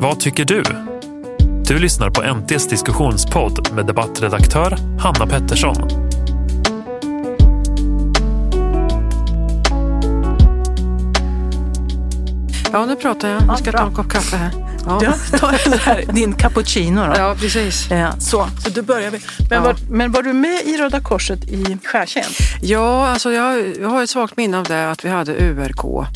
Vad tycker du? Du lyssnar på NTs diskussionspodd med debattredaktör Hanna Pettersson. Ja, nu pratar jag. Jag ska ta en kopp kaffe här. Ja. Ja, ta här, din cappuccino då. Ja, precis. Ja, så, så då börjar vi. Men, Ja. var, men var du med i Röda Korset i Skärtjärn? Ja, alltså jag, jag har ett svagt minne av det, att vi hade URK.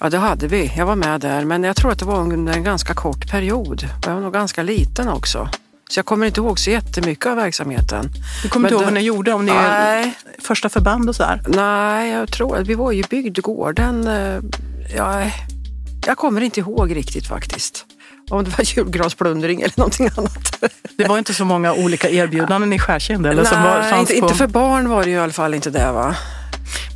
Ja, det hade vi. Jag var med där, men jag tror att det var under en ganska kort period. Jag var nog ganska liten också. Så jag kommer inte ihåg så jättemycket av verksamheten. Du kommer Men inte ihåg det- vad ni gjorde? Om ni Nej, första förband och sådär? nej, jag tror att vi var ju i bygdegården. eh, Ja, jag kommer inte ihåg riktigt faktiskt. Om det var julgransplundring eller någonting annat. Det var inte så många olika erbjudanden i Skärtjärn? Eller som var, Nej, fanns inte, på, inte för barn var det ju i alla fall inte det va?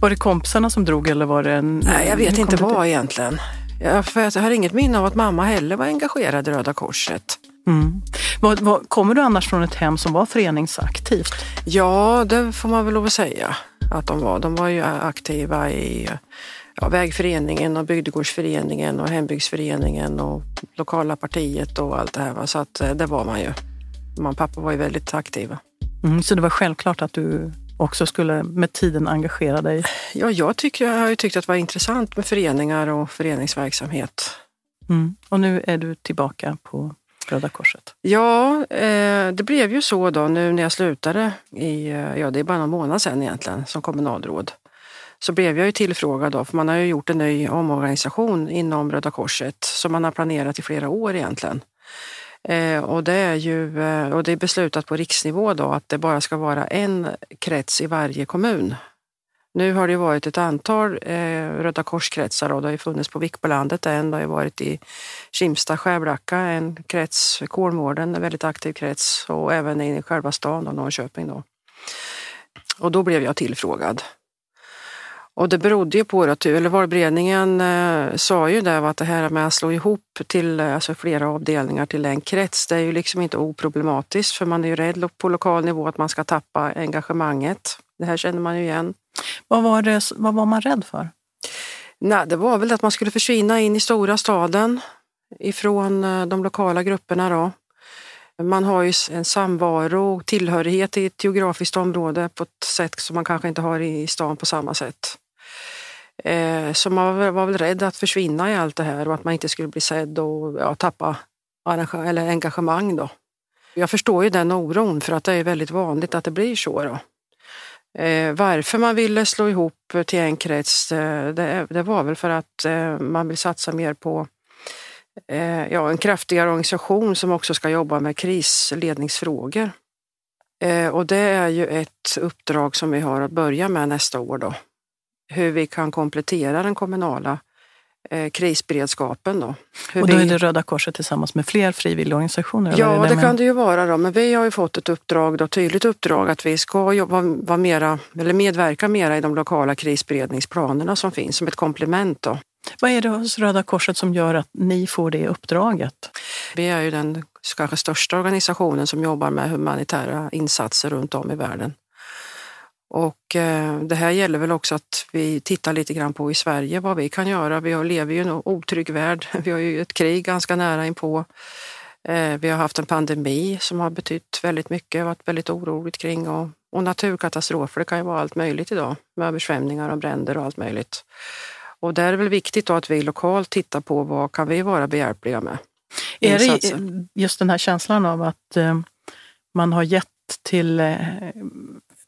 Var det kompisarna som drog eller var det en... Nej, jag vet inte det vad egentligen. Jag, för jag har inget minne av att mamma heller var engagerad i Röda Korset. Mm. Vad, vad, kommer du annars från ett hem som var föreningsaktivt? Ja, det får man väl lov att säga att de var. De var ju aktiva i ja, vägföreningen och bygdegårdsföreningen och hembygdsföreningen och lokala partiet och allt det här. Va? Så att eh, det var man ju. Mamma och pappa var ju väldigt aktiva. Mm, så det var självklart att du också skulle med tiden engagera dig? Ja, jag, tycker, jag har ju tyckt att det var intressant med föreningar och föreningsverksamhet. Mm. Och nu är du tillbaka på Röda Korset? Ja, eh, det blev ju så då nu när jag slutade i, eh, ja det är bara någon månad sedan egentligen, som kommunalråd. Så blev jag ju tillfrågad då, för man har ju gjort en ny omorganisation inom Röda Korset som man har planerat i flera år egentligen. Eh, och det är ju eh, och det är beslutat på riksnivå då att det bara ska vara en krets i varje kommun. Nu har det varit ett antal eh, Röda korskretsar och det har ju funnits på Vikbolandet en, det har ju varit i Kimsta, Skärblacka, en krets, Kolmården, en väldigt aktiv krets och även i själva stan då, Norrköping då. Och då blev jag tillfrågad. Och det berodde ju på att, eller valberedningen eh, sa ju där att det här med att slå ihop till eh, alltså flera avdelningar till en krets, det är ju liksom inte oproblematiskt för man är ju rädd på lokal nivå att man ska tappa engagemanget. Det här känner man ju igen. Vad var, det, vad var man rädd för? Nej, det var väl att man skulle försvinna in i stora staden ifrån eh, de lokala grupperna då. Man har ju en samvaro och tillhörighet i ett geografiskt område på ett sätt som man kanske inte har i stan på samma sätt. Eh, så man var väl rädd att försvinna i allt det här och att man inte skulle bli sedd och ja, tappa eller engagemang då. Jag förstår ju den oron för att det är väldigt vanligt att det blir så då. Eh, varför man ville slå ihop till en krets, eh, det, det var väl för att man vill satsa mer på ja, en kraftigare organisation som också ska jobba med krisledningsfrågor. Och det är ju ett uppdrag som vi har att börja med nästa år då. Hur vi kan komplettera den kommunala eh, krisberedskapen då. Hur Och då vi- är det Röda Korset tillsammans med fler frivilligorganisationer? Ja, det med- kan det ju vara då. Men vi har ju fått ett uppdrag, då, tydligt uppdrag att vi ska jobba, vara mera, eller medverka mera i de lokala krisberedningsplanerna som finns som ett komplement. Då. Vad är det hos Röda Korset som gör att ni får det uppdraget? Vi är ju den kanske största organisationen som jobbar med humanitära insatser runt om i världen. Och eh, det här gäller väl också att vi tittar lite grann på i Sverige vad vi kan göra. Vi lever ju i en otrygg värld. Vi har ju ett krig ganska nära inpå. Eh, vi har haft en pandemi som har betytt väldigt mycket, varit väldigt oroligt kring och, och naturkatastrofer. Det kan ju vara allt möjligt idag med översvämningar och bränder och allt möjligt. Och där är det väl viktigt då att vi lokalt tittar på vad kan vi vara behjälpliga med. Är det just den här känslan av att eh, man har gett till eh,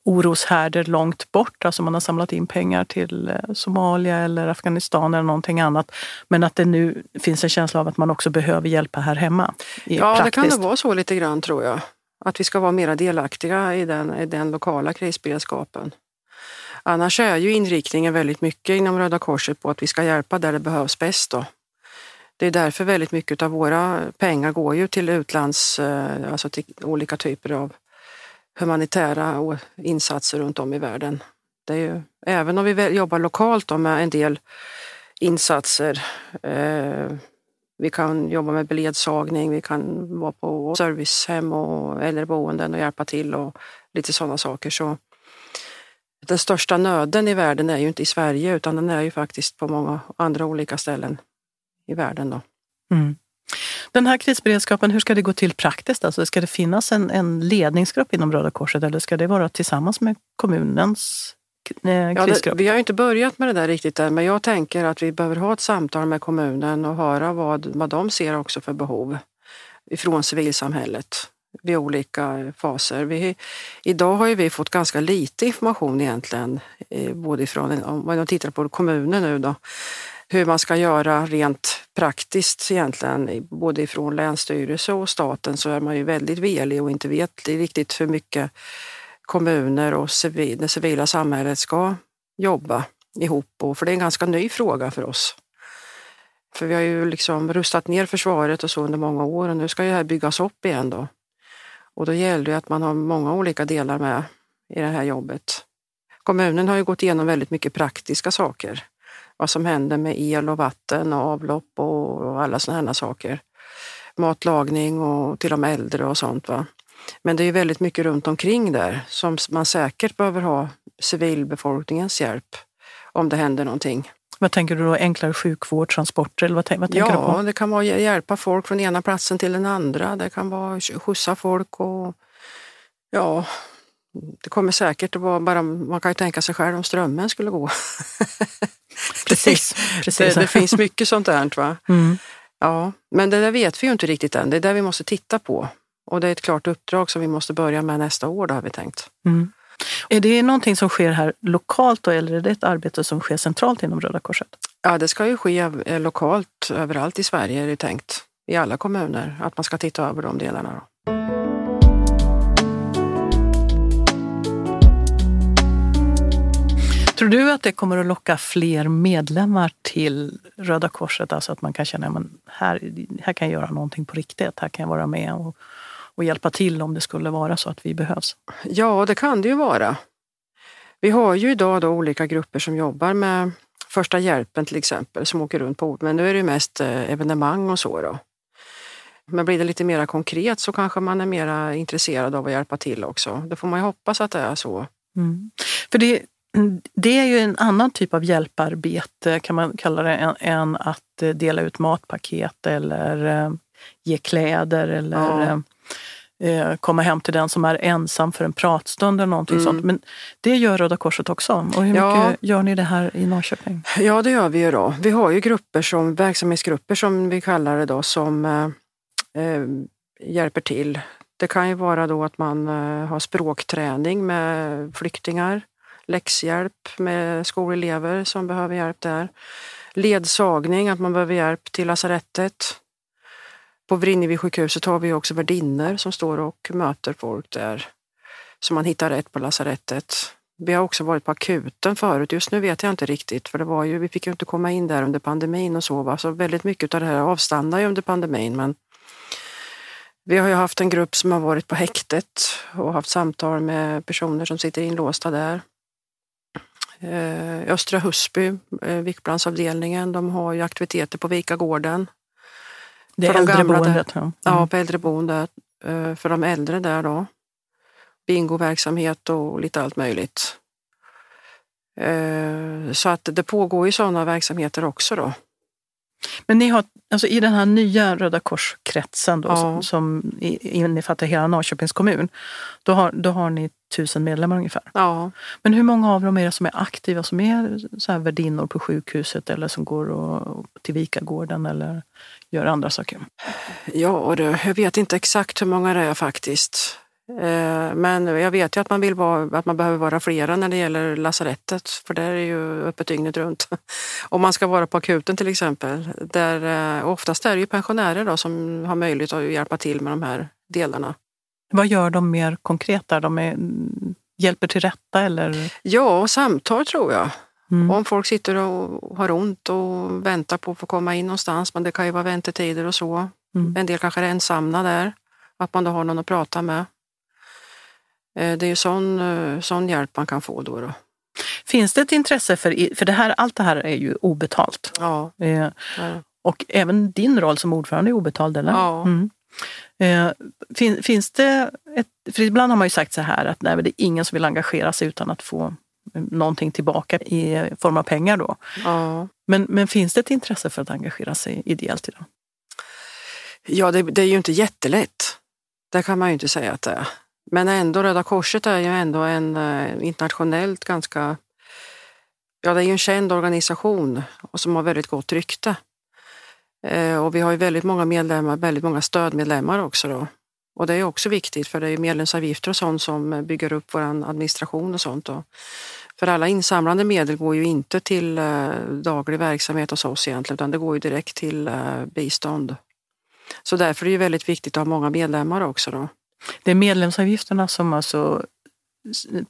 oroshärder långt bort, alltså man har samlat in pengar till eh, Somalia eller Afghanistan eller någonting annat, men att det nu finns en känsla av att man också behöver hjälpa här hemma? Ja, det kan praktiskt. det vara så lite grann tror jag. Att vi ska vara mera delaktiga i den, i den lokala krisberedskapen. Annars är ju inriktningen väldigt mycket inom Röda Korset på att vi ska hjälpa där det behövs bäst. Då. Det är därför väldigt mycket av våra pengar går ju till utlands, eh, alltså till olika typer av humanitära insatser runt om i världen. Det är ju, även om vi jobbar lokalt då med en del insatser eh, vi kan jobba med beledsagning, vi kan vara på servicehem och äldreboenden och hjälpa till och lite sådana saker. Så den största nöden i världen är ju inte i Sverige utan den är ju faktiskt på många andra olika ställen i världen. Då. Mm. Den här krisberedskapen, hur ska det gå till praktiskt? Alltså, ska det finnas en, en ledningsgrupp inom Röda Korset eller ska det vara tillsammans med kommunens eh, Ja, det, vi har inte börjat med det där riktigt än, men jag tänker att vi behöver ha ett samtal med kommunen och höra vad, vad de ser också för behov ifrån civilsamhället vid olika faser. Vi, idag har ju vi fått ganska lite information egentligen, eh, både ifrån, om man tittar på kommunen nu då, hur man ska göra rent praktiskt egentligen, både ifrån länsstyrelse och staten så är man ju väldigt velig och inte vet riktigt hur mycket kommuner och civil, det civila samhället ska jobba ihop. Och, för det är en ganska ny fråga för oss. För vi har ju liksom rustat ner försvaret och så under många år och nu ska ju det här byggas upp igen då. Och då gäller det att man har många olika delar med i det här jobbet. Kommunen har ju gått igenom väldigt mycket praktiska saker. Vad som händer med el och vatten och avlopp och alla sådana här saker. Matlagning och till de äldre och sånt. Va? Men det är väldigt mycket runt omkring där som man säkert behöver ha civilbefolkningens hjälp om det händer någonting. Vad tänker du då? Enklare sjukvård, transporter? Eller vad, vad tänker ja, du på? det kan vara hjälpa folk från ena platsen till den andra. Det kan vara skjutsa folk och ja, det kommer säkert att vara bara, man kan ju tänka sig själv om strömmen skulle gå. Precis. precis. Det, det finns mycket sånt där. Va? Mm. Ja, men det där vet vi ju inte riktigt än. Det är det vi måste titta på. Och det är ett klart uppdrag som vi måste börja med nästa år, då har vi tänkt. Mm. Är det någonting som sker här lokalt då, eller är det ett arbete som sker centralt inom Röda Korset? Ja, det ska ju ske eh, lokalt överallt i Sverige är det tänkt. I alla kommuner, att man ska titta över de delarna. Då. Tror du att det kommer att locka fler medlemmar till Röda Korset? Alltså att man kan känna att här, här kan jag göra någonting på riktigt. Här kan jag vara med och, och hjälpa till om det skulle vara så att vi behövs. Ja, det kan det ju vara. Vi har ju idag då olika grupper som jobbar med första hjälpen till exempel, som åker runt på Men nu är det mest eh, evenemang och så. Då. Men blir det lite mer konkret så kanske man är mer intresserad av att hjälpa till också. Det får man ju hoppas att det är så. Mm. För det, det är ju en annan typ av hjälparbete kan man kalla det än, att eh, dela ut matpaket eller äh, ge kläder eller ja. äh, komma hem till den som är ensam för en pratstund eller någonting mm. sånt. Men det gör Röda Korset också. Och hur ja. mycket gör ni det här i Norrköping? Ja, det gör vi ju då. Vi har ju grupper som, verksamhetsgrupper som vi kallar det då, som äh, hjälper till. Det kan ju vara då att man har språkträning med flyktingar läxhjälp med skolelever som behöver hjälp där. Ledsagning, att man behöver hjälp till lasarettet. På Vrinnevi sjukhuset har vi också värdinnor som står och möter folk där. Så man hittar rätt på lasarettet. Vi har också varit på akuten förut. Just nu vet jag inte riktigt för det var ju, vi fick ju inte komma in där under pandemin och så. Va? Så väldigt mycket av det här avstannar ju under pandemin. Men vi har ju haft en grupp som har varit på häktet och haft samtal med personer som sitter inlåsta där. Eh, Östra Husby, eh, Vikbrandsavdelningen, de har ju aktiviteter på Vikagården. Det är äldreboendet? Ja. Mm. ja, på äldreboendet. Eh, för de äldre där då. Bingoverksamhet och lite allt möjligt. Så att det pågår ju sådana verksamheter också då. Men ni har, alltså i den här nya Röda Kors-kretsen då, ja. som, som innefattar hela Norrköpings kommun, då har, då har ni tusen medlemmar ungefär. Ja. Men hur många av dem är det som är aktiva, som är så här värdinnor på sjukhuset eller som går och, till Vikagården eller gör andra saker? Ja, det, jag vet inte exakt hur många det är faktiskt. Eh, men jag vet ju att man, vill vara, att man behöver vara flera när det gäller lasarettet, för där är ju öppet dygnet runt. Om man ska vara på akuten till exempel, där eh, oftast är det ju pensionärer då som har möjlighet att hjälpa till med de här delarna. Vad gör de mer konkret där? De är, hjälper till rätta eller? Ja, samtal tror jag. Mm. Om folk sitter och har ont och väntar på att få komma in någonstans, men det kan ju vara väntetider och så. Mm. En del kanske är ensamma där, att man då har någon att prata med. Eh, det är sån, eh, sån hjälp man kan få då. då. Finns det ett intresse för, för det här, allt det här är ju obetalt. Ja. Eh, och även din roll som ordförande är obetald, eller? Ja. Mm. Eh, fin, finns det ett, för ibland har man ju sagt så här att nej, det är ingen som vill engagera sig utan att få någonting tillbaka i form av pengar då. Ja. Men, men finns det ett intresse för att engagera sig ideellt idag? Ja, det, det är ju inte jättelätt. Det kan man ju inte säga att det är. Men ändå, Röda Korset är ju ändå en eh, internationellt ganska, ja det är ju en känd organisation och som har väldigt gott rykte. Eh, och vi har ju väldigt många medlemmar, väldigt många stödmedlemmar också då. Och det är också viktigt för det är medlemsavgifter och sånt som bygger upp vår administration och sånt. Då. För alla insamlande medel går ju inte till eh, daglig verksamhet hos oss egentligen utan det går ju direkt till bistånd. Så därför är det ju väldigt viktigt att ha många medlemmar också. Då. Det är medlemsavgifterna som alltså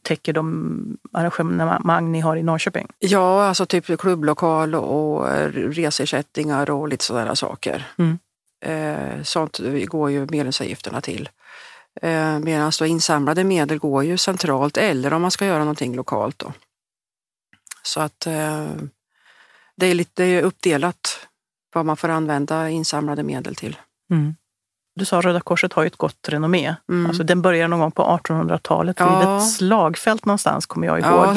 täcker de arrangemang ni har i Norrköping? Ja, alltså typ klubblokal och resersättningar och lite sådana saker. Mm. Eh, sånt går ju medlemsavgifterna till. Eh, Medan insamlade medel går ju centralt eller om man ska göra någonting lokalt. Då. Så att eh, det är lite uppdelat vad man får använda insamlade medel till. Mm. Du sa Röda Korset har ju ett gott renommé. Mm. Alltså, den börjar någon gång på 1800-talet ja. vid ett slagfält någonstans, kommer jag ihåg.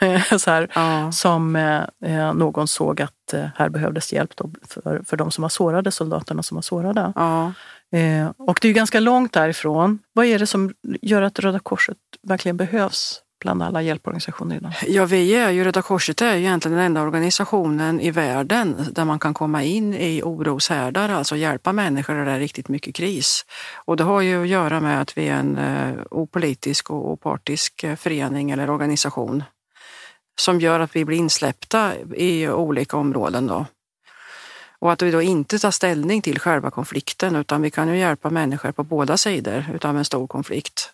Ja, så här, ja. Som eh, eh, någon såg att eh, här behövdes hjälp då för, för de som var sårade, soldaterna som var sårade. Ja. Eh, och det är ganska långt därifrån. Vad är det som gör att Röda Korset verkligen behövs bland alla hjälporganisationer idag? Ja, vi är ju, Röda Korset är ju egentligen den enda organisationen i världen där man kan komma in i oroshärdar, alltså hjälpa människor där det är riktigt mycket kris. Och det har ju att göra med att vi är en eh, opolitisk och opartisk eh, förening eller organisation som gör att vi blir insläppta i olika områden. Då. Och att vi då inte tar ställning till själva konflikten utan vi kan ju hjälpa människor på båda sidor utav en stor konflikt.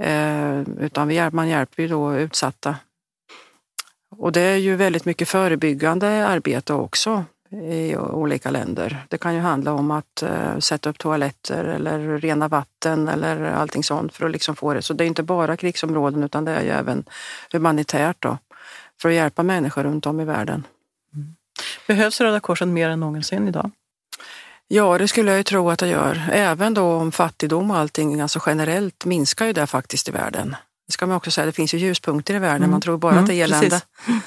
Eh, utan vi, man hjälper ju då utsatta. Och det är ju väldigt mycket förebyggande arbete också i olika länder. Det kan ju handla om att eh, sätta upp toaletter eller rena vatten eller allting sånt för att liksom få det. Så det är inte bara krigsområden utan det är ju även humanitärt då, för att hjälpa människor runt om i världen. Mm. Behövs Röda Korset mer än någonsin idag? Ja, det skulle jag ju tro att det gör. Även då om fattigdom och allting, alltså generellt minskar ju det faktiskt i världen. Det ska man också säga, det finns ju ljuspunkter i världen, mm. man tror bara mm, att det är elände. Precis.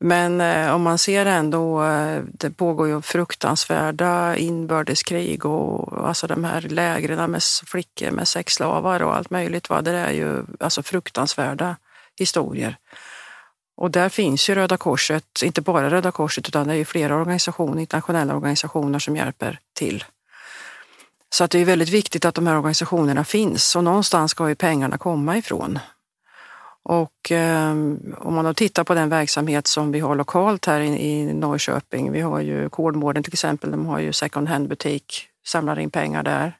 Men eh, om man ser ändå, eh, det pågår ju fruktansvärda inbördeskrig och alltså de här lägren med flickor med sexslavar och allt möjligt. Va? Det är ju alltså fruktansvärda historier. Och där finns ju Röda Korset, inte bara Röda Korset utan det är ju flera organisationer, internationella organisationer som hjälper till. Så att det är väldigt viktigt att de här organisationerna finns och någonstans ska ju pengarna komma ifrån. Och eh, om man då tittar på den verksamhet som vi har lokalt här i, i Norrköping, vi har ju Kolmården till exempel, de har ju second hand butik, samlar in pengar där.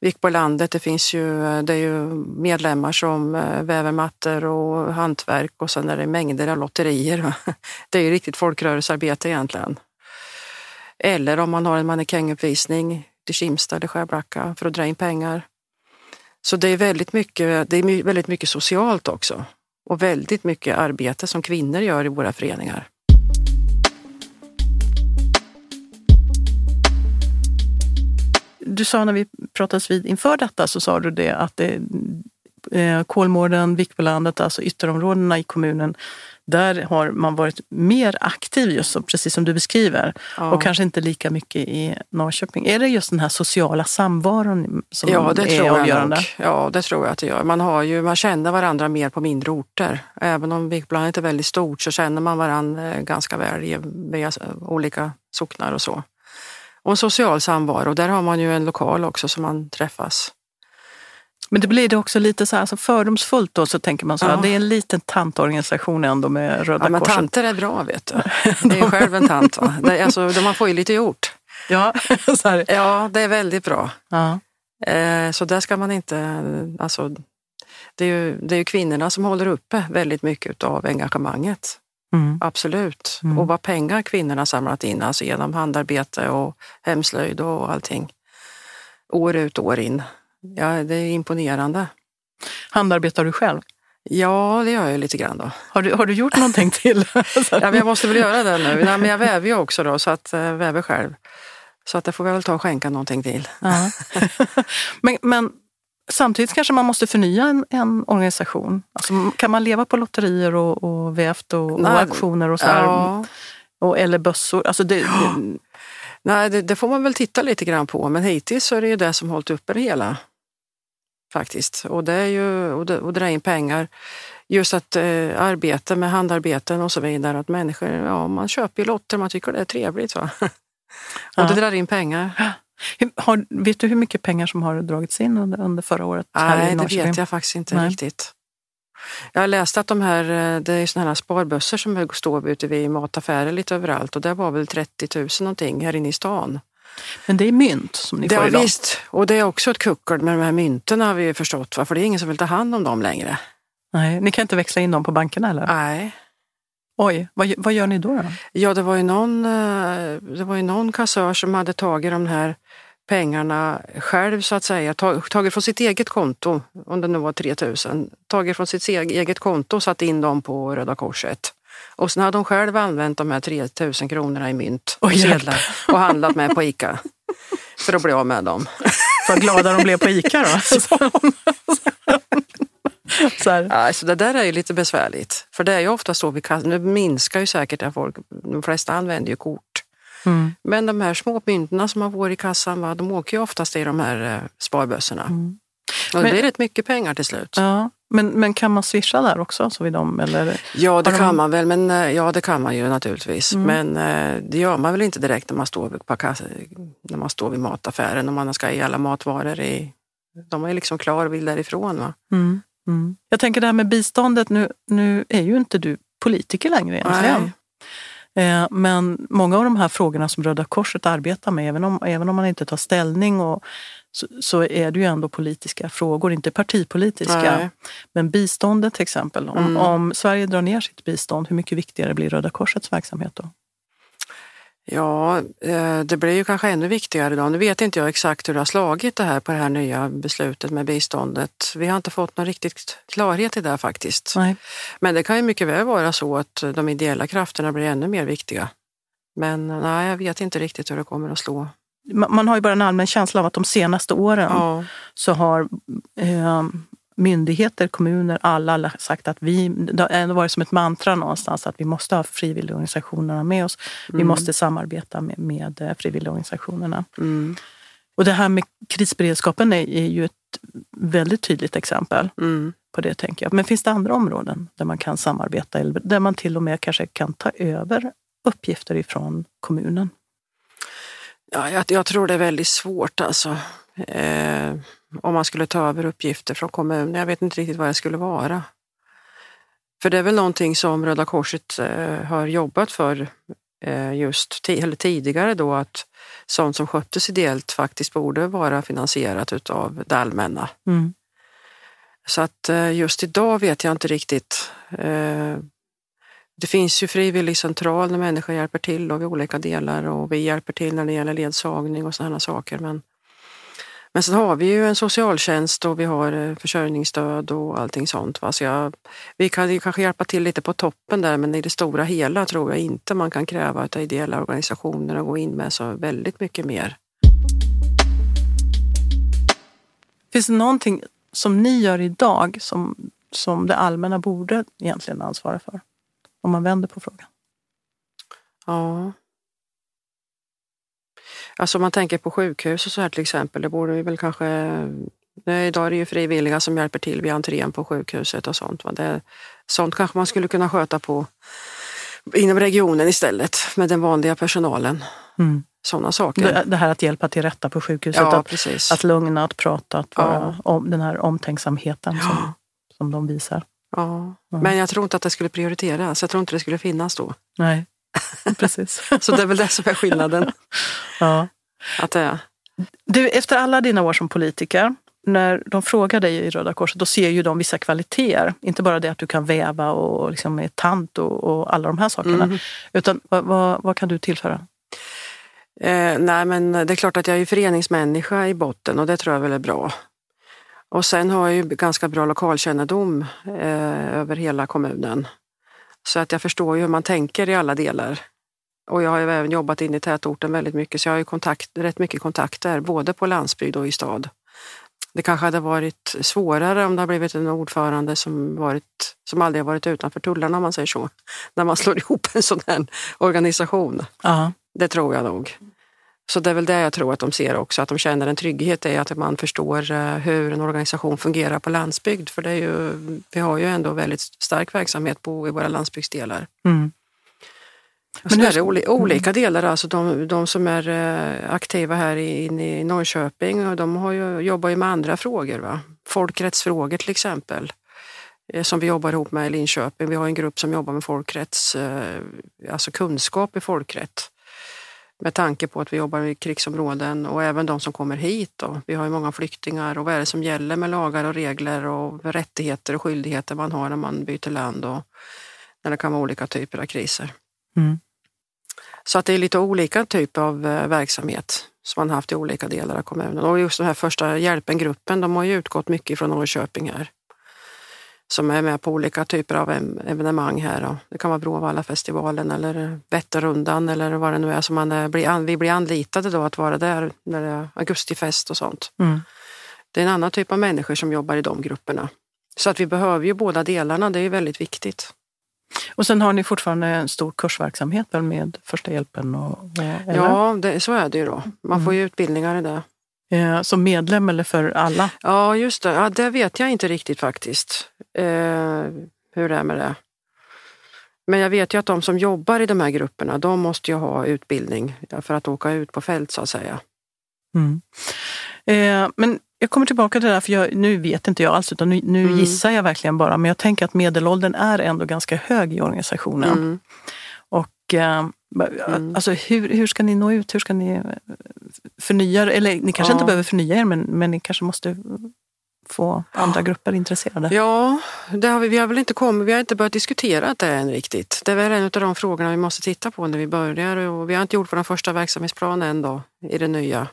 Vikbolandet, det finns ju, det är ju medlemmar som eh, väver mattor och hantverk och sen är det mängder av lotterier. Det är ju riktigt folkrörelsearbete egentligen. Eller om man har en mannekänguppvisning till Kimstad eller Skärblacka för att dra in pengar. Så det är väldigt mycket, det är väldigt mycket socialt också och väldigt mycket arbete som kvinnor gör i våra föreningar. Du sa när vi pratades vid inför detta så sa du det att det, eh, Kolmården, Vikbolandet, alltså ytterområdena i kommunen, där har man varit mer aktiv just så, precis som du beskriver ja. och kanske inte lika mycket i Norrköping. Är det just den här sociala samvaron som ja, det är tror avgörande? Jag ja, det tror jag att det gör. Man, har ju, man känner varandra mer på mindre orter. Även om Vikbolandet är väldigt stort så känner man varandra eh, ganska väl via olika socknar och så. Och en social samvaro. Där har man ju en lokal också som man träffas. Men det blir det också lite så här, alltså fördomsfullt då, så tänker man så här, ja. det är en liten tantorganisation ändå med Röda ja, men Korset. Tanter är bra vet du. Det är själv en tant. Va? Det, alltså, man får ju lite gjort. Ja, så ja det är väldigt bra. Ja. Eh, så där ska man inte, alltså, det är, ju, det är ju kvinnorna som håller uppe väldigt mycket av engagemanget. Mm. Absolut. Mm. Och vad pengar kvinnorna samlat in, alltså genom handarbete och hemslöjd och allting. År ut och år in. Ja, det är imponerande. Handarbetar du själv? Ja, det gör jag lite grann då. Har du, har du gjort någonting till? ja, men jag måste väl göra det nu. Nej, men jag väver ju också då, så att jag eh, väver själv. Så att det får väl ta och skänka någonting till. men, men Samtidigt kanske man måste förnya en, en organisation. Alltså, kan man leva på lotterier och, och vävt och, och auktioner och så här? Ja. Och, eller bössor? Alltså det, det... Nej, det, det, får man väl titta lite grann på, men hittills så är det ju det som hållit uppe det hela. Faktiskt. Och det är ju att dra in pengar. Just att eh, arbeta med handarbeten och så vidare. Att människor, ja man köper ju lotter, man tycker det är trevligt. Va? och ja. det drar in pengar. Har, vet du hur mycket pengar som har dragits in under, under förra året? Nej, det vet jag faktiskt inte Nej. riktigt. Jag har läst att de här, eh, det är såna här sparbössor som står ute vid mataffärer lite överallt och det var väl 30 000 någonting här inne i stan. Men det är mynt som ni det, får idag? Visst, och det är också ett kuckel med de här mynten har vi förstått, för det är ingen som vill ta hand om dem längre. Nej, ni kan inte växla in dem på bankerna eller? Nej. Oj, vad, vad gör ni då, då? Ja, det var ju någon, eh, det var ju någon kassör som hade tagit de här pengarna själv så att säga, tagit från sitt eget konto, om det nu var 3000, tagit från sitt eget konto och satt in dem på Röda Korset. Och sen hade hon själv använt de här 3000 kronorna i mynt och sedlar och handlat med på ICA för att bli av med dem. Vad glada de blev på ICA då. så här. Alltså det där är ju lite besvärligt. För det är ju ofta så, vi kan, nu minskar ju säkert det folk, de flesta använder ju kort. Mm. Men de här små mynten som har varit i kassan, va, de åker ju oftast i de här eh, sparbössorna. Mm. Och det blir rätt mycket pengar till slut. Ja. Men, men kan man swisha där också? Så vid dem, eller? Ja, det kan de... man väl. Men, eh, ja, det kan man ju naturligtvis. Mm. Men eh, det gör man väl inte direkt när man står, på kassa, när man står vid mataffären och man ska i alla matvaror. I, de är liksom klar och vill därifrån. Va? Mm. Mm. Jag tänker det här med biståndet, nu, nu är ju inte du politiker längre egentligen. Eh, men många av de här frågorna som Röda Korset arbetar med, även om, även om man inte tar ställning, och, så, så är det ju ändå politiska frågor, inte partipolitiska. Nej. Men biståndet till exempel, om, mm. om Sverige drar ner sitt bistånd, hur mycket viktigare blir Röda Korsets verksamhet då? Ja, eh, det blir ju kanske ännu viktigare då. Nu vet inte jag exakt hur det har slagit det här på det här nya beslutet med biståndet. Vi har inte fått någon riktigt klarhet i det faktiskt. Nej. Men det kan ju mycket väl vara så att de ideella krafterna blir ännu mer viktiga. Men nej, jag vet inte riktigt hur det kommer att slå. Man har ju bara en allmän känsla av att de senaste åren ja. så har eh, myndigheter, kommuner, alla har sagt att vi, det har ändå varit som ett mantra någonstans att vi måste ha frivilligorganisationerna med oss. Mm. Vi måste samarbeta med, med eh, frivilligorganisationerna. Mm. Och det här med krisberedskapen är, är ju ett väldigt tydligt exempel mm. på det tänker jag. Men finns det andra områden där man kan samarbeta eller där man till och med kanske kan ta över uppgifter ifrån kommunen? Ja, jag, jag tror det är väldigt svårt alltså. Eh, om man skulle ta över uppgifter från kommunen. Jag vet inte riktigt vad det skulle vara. För det är väl någonting som Röda Korset eh, har jobbat för eh, just eller tidigare då att sånt som sköttes ideellt faktiskt borde vara finansierat utav det allmänna. Mm. Så att eh, just idag vet jag inte riktigt. Det finns ju frivilligcentral när människor hjälper till och vid olika delar och vi hjälper till när det gäller ledsagning och sådana saker. Men men sen har vi ju en socialtjänst och vi har eh, försörjningsstöd och allting sånt. Va? Så jag, vi kan ju kanske hjälpa till lite på toppen där men i det stora hela tror jag inte man kan kräva av ideella organisationer att gå in med så väldigt mycket mer. Finns det någonting som ni gör idag som, som det allmänna borde egentligen ansvara för? Om man vänder på frågan. Ja. Alltså om man tänker på sjukhus och så här till exempel, det borde vi väl kanske... Nej, idag är det ju frivilliga som hjälper till vid entrén på sjukhuset och sånt. Det, sånt kanske man skulle kunna sköta på inom regionen istället med den vanliga personalen. Mm. Sådana saker. Det, det, här att hjälpa till rätta på sjukhuset, ja, att, att lugna, att prata, att vara, ja. om, den här omtänksamheten ja. som, som de visar. Ja. Men jag tror inte att det skulle prioriteras. Jag tror inte det skulle finnas då. Nej. Precis. så det är väl det som är skillnaden. ja. Att det är. Du, efter alla dina år som politiker, när de frågar dig i Röda Korset, då ser ju de vissa kvaliteter. Inte bara det att du kan väva och liksom är tant och, och alla de här sakerna. Mm. Utan vad, vad, vad, kan du tillföra? Eh, nej men det är klart att jag är föreningsmänniska i botten och det tror jag väl är bra. Och sen har jag ju ganska bra lokalkännedom eh, över hela kommunen. Så att jag förstår ju hur man tänker i alla delar. Och jag har ju även jobbat in i tätorten väldigt mycket så jag har ju kontakt, rätt mycket kontakter både på landsbygd och i stad. Det kanske hade varit svårare om det hade blivit en ordförande som, varit, som aldrig har varit utanför tullarna om man säger så. När man slår ihop en sån här organisation. Aha. Det tror jag nog. Så det är väl det jag tror att de ser också, att de känner en trygghet i att man förstår eh, hur en organisation fungerar på landsbygd. För det är ju, vi har ju ändå väldigt stark verksamhet på, i våra landsbygdsdelar. Mm. Men det är det olika delar, alltså de, de som är eh, aktiva här inne i Norrköping, de har ju, jobbar ju med andra frågor. Va? Folkrättsfrågor till exempel, eh, som vi jobbar ihop med i Linköping. Vi har en grupp som jobbar med folkrätts, alltså kunskap i folkrätt med tanke på att vi jobbar i krigsområden och även de som kommer hit. Då. Vi har ju många flyktingar och vad är det som gäller med lagar och regler och rättigheter och skyldigheter man har när man byter land och när det kan vara olika typer av kriser. Mm. Så att det är lite olika typer av eh, verksamhet som man haft i olika delar av kommunen. Och just den här första hjälpen-gruppen, de har ju utgått mycket från Norrköping här som är med på olika typer av evenemang här. Det kan vara Bråvallafestivalen eller Vätternrundan eller vad det nu är som man är, vi blir anlitade då att vara där när det är augustifest och sånt. Mm. Det är en annan typ av människor som jobbar i de grupperna. Så att vi behöver ju båda delarna, det är väldigt viktigt. Och sen har ni fortfarande en stor kursverksamhet med första hjälpen? Och, eller? Ja, det, så är det ju då. Man får ju mm. utbildningar i det. Eh, som medlem eller för alla? Ja, just det. Ja, det vet jag inte riktigt faktiskt. Eh, hur det är med det. Men jag vet ju att de som jobbar i de här grupperna, de måste ju ha utbildning för att åka ut på fält så att säga. Mm. Eh, men jag kommer tillbaka till det här, för jag, nu vet inte jag alls, utan nu, nu mm. gissar jag verkligen bara. Men jag tänker att medelåldern är ändå ganska hög i organisationen. Mm. Och eh, mm. alltså, hur, hur ska ni nå ut? Hur ska ni förnya Eller ni kanske ja. inte behöver förnya er, men, men ni kanske måste få andra grupper intresserade? Ja, det har vi, vi har väl inte kommit, vi har inte börjat diskutera det än riktigt. Det är väl en av de frågorna vi måste titta på när vi börjar och vi har inte gjort vår första verksamhetsplan än då i det nya.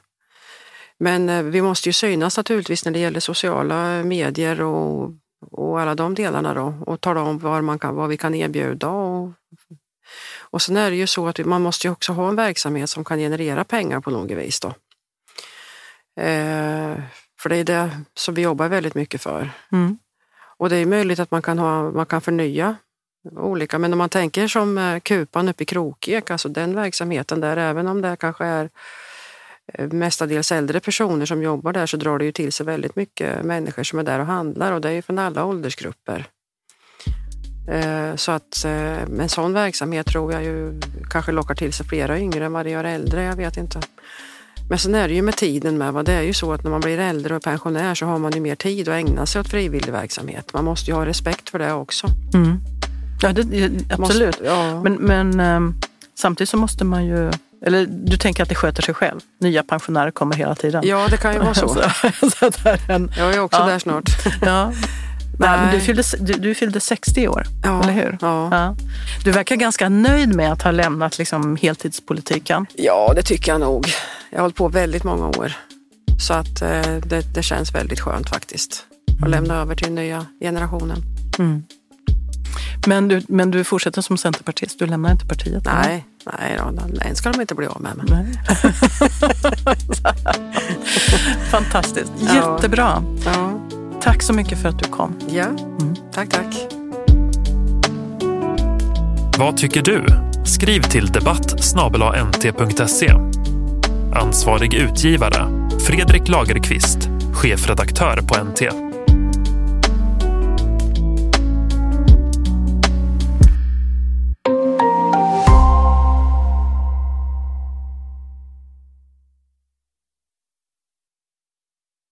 Men eh, vi måste ju synas naturligtvis när det gäller sociala medier och, och alla de delarna då och tala om vad, man kan, vad vi kan erbjuda. Och, och sen är det ju så att man måste ju också ha en verksamhet som kan generera pengar på något vis då. Eh, för det är det som vi jobbar väldigt mycket för. Mm. Och det är möjligt att man kan, ha, man kan förnya olika, men om man tänker som eh, Kupan uppe i Krokek, alltså den verksamheten där, även om det kanske är eh, mestadels äldre personer som jobbar där så drar det ju till sig väldigt mycket människor som är där och handlar och det är ju från alla åldersgrupper. Eh, så att en sån verksamhet tror jag ju kanske lockar till sig flera yngre än vad det gör äldre, jag vet inte. Men sen är det ju med tiden med. Det är ju så att när man blir äldre och pensionär så har man ju mer tid att ägna sig åt frivillig verksamhet. Man måste ju ha respekt för det också. Mm. Ja, det, absolut. Måste, ja. Men, men um, samtidigt så måste man ju eller du tänker att det sköter sig själv? Nya pensionärer kommer hela tiden. Ja, det kan ju vara så. så, så en, jag är också ja. där snart. ja. Men du, fyllde, du, du fyllde 60 år, ja, eller hur? Ja. ja. Du verkar ganska nöjd med att ha lämnat liksom, heltidspolitiken. Ja, det tycker jag nog. Jag har hållit på väldigt många år. Så att eh, det, det, känns väldigt skönt faktiskt. Att mm. lämna över till den nya generationen. Mm. Men, du, men du fortsätter som centerpartist? Du lämnar inte partiet? Nej, nej då, en ska de inte bli av med. Men. Fantastiskt. Jättebra. Ja. Tack så mycket för att du kom. Ja, mm. tack, tack. Vad tycker du? Skriv till debatt nt.se. Ansvarig utgivare Fredrik Lagerqvist, chefredaktör på NT.